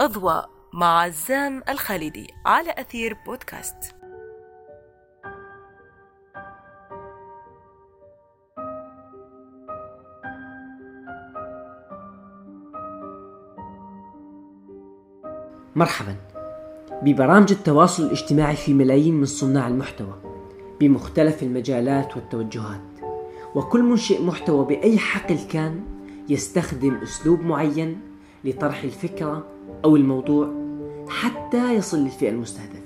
أضواء مع عزام الخالدي على أثير بودكاست. مرحبا. ببرامج التواصل الاجتماعي في ملايين من صناع المحتوى بمختلف المجالات والتوجهات. وكل منشئ محتوى بأي حقل كان يستخدم أسلوب معين لطرح الفكرة أو الموضوع حتى يصل للفئة المستهدفة.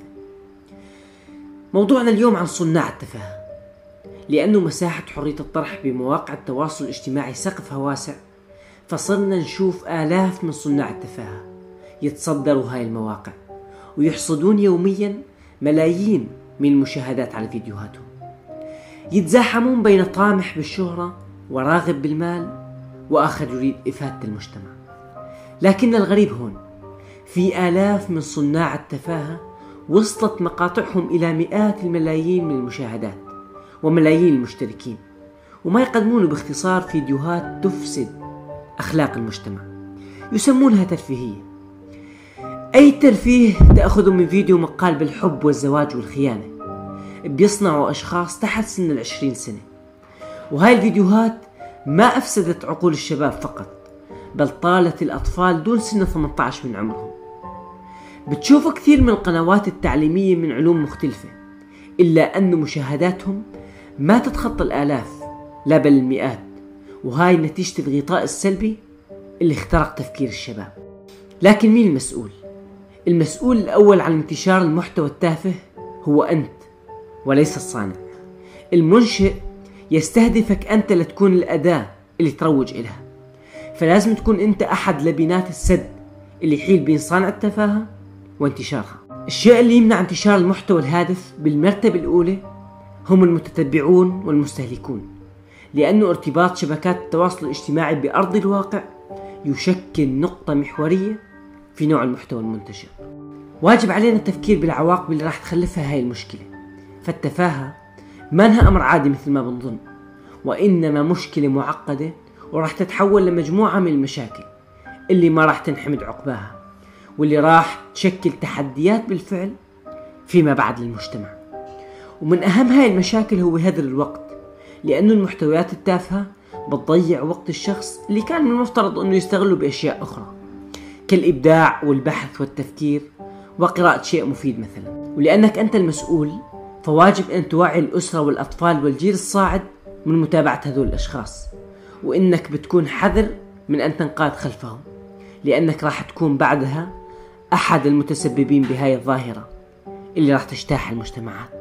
موضوعنا اليوم عن صناع التفاهة لأنه مساحة حرية الطرح بمواقع التواصل الاجتماعي سقفها واسع فصرنا نشوف آلاف من صناع التفاهة يتصدروا هاي المواقع ويحصدون يوميا ملايين من المشاهدات على فيديوهاتهم. يتزاحمون بين طامح بالشهرة وراغب بالمال وآخر يريد إفادة المجتمع. لكن الغريب هون في آلاف من صناع التفاهة وصلت مقاطعهم إلى مئات الملايين من المشاهدات وملايين المشتركين وما يقدمون باختصار فيديوهات تفسد أخلاق المجتمع. يسمونها ترفيهية. أي ترفيه تأخذ من فيديو مقال بالحب والزواج والخيانة بيصنعوا أشخاص تحت سن العشرين سنة. وهاي الفيديوهات ما أفسدت عقول الشباب فقط بل طالت الأطفال دون سن 18 من عمرهم. بتشوف كثير من القنوات التعليمية من علوم مختلفة إلا أن مشاهداتهم ما تتخطى الآلاف لا بل المئات وهاي نتيجة الغطاء السلبي اللي اخترق تفكير الشباب. لكن مين المسؤول؟ المسؤول الأول عن انتشار المحتوى التافه هو أنت وليس الصانع. المنشئ يستهدفك أنت لتكون الأداة اللي تروج إلها. فلازم تكون أنت أحد لبنات السد اللي يحيل بين صانع التفاهة وانتشارها. الشيء اللي يمنع انتشار المحتوى الهادف بالمرتبة الأولى هم المتتبعون والمستهلكون لأنه ارتباط شبكات التواصل الاجتماعي بأرض الواقع يشكل نقطة محورية في نوع المحتوى المنتشر. واجب علينا التفكير بالعواقب اللي راح تخلفها هاي المشكلة. فالتفاهة ما أمر عادي مثل ما بنظن وإنما مشكلة معقدة وراح تتحول لمجموعة من المشاكل اللي ما راح تنحمد عقباها. واللي راح تشكل تحديات بالفعل فيما بعد للمجتمع. ومن أهم هاي المشاكل هو هدر الوقت لأنه المحتويات التافهة بتضيع وقت الشخص اللي كان من المفترض أنه يستغله بأشياء أخرى كالإبداع والبحث والتفكير وقراءة شيء مفيد مثلا. ولأنك أنت المسؤول فواجب أن توعي الأسرة والأطفال والجيل الصاعد من متابعة هذول الأشخاص. وإنك بتكون حذر من أن تنقاد خلفهم لأنك راح تكون بعدها أحد المتسببين بهاي الظاهرة اللي راح تجتاح المجتمعات.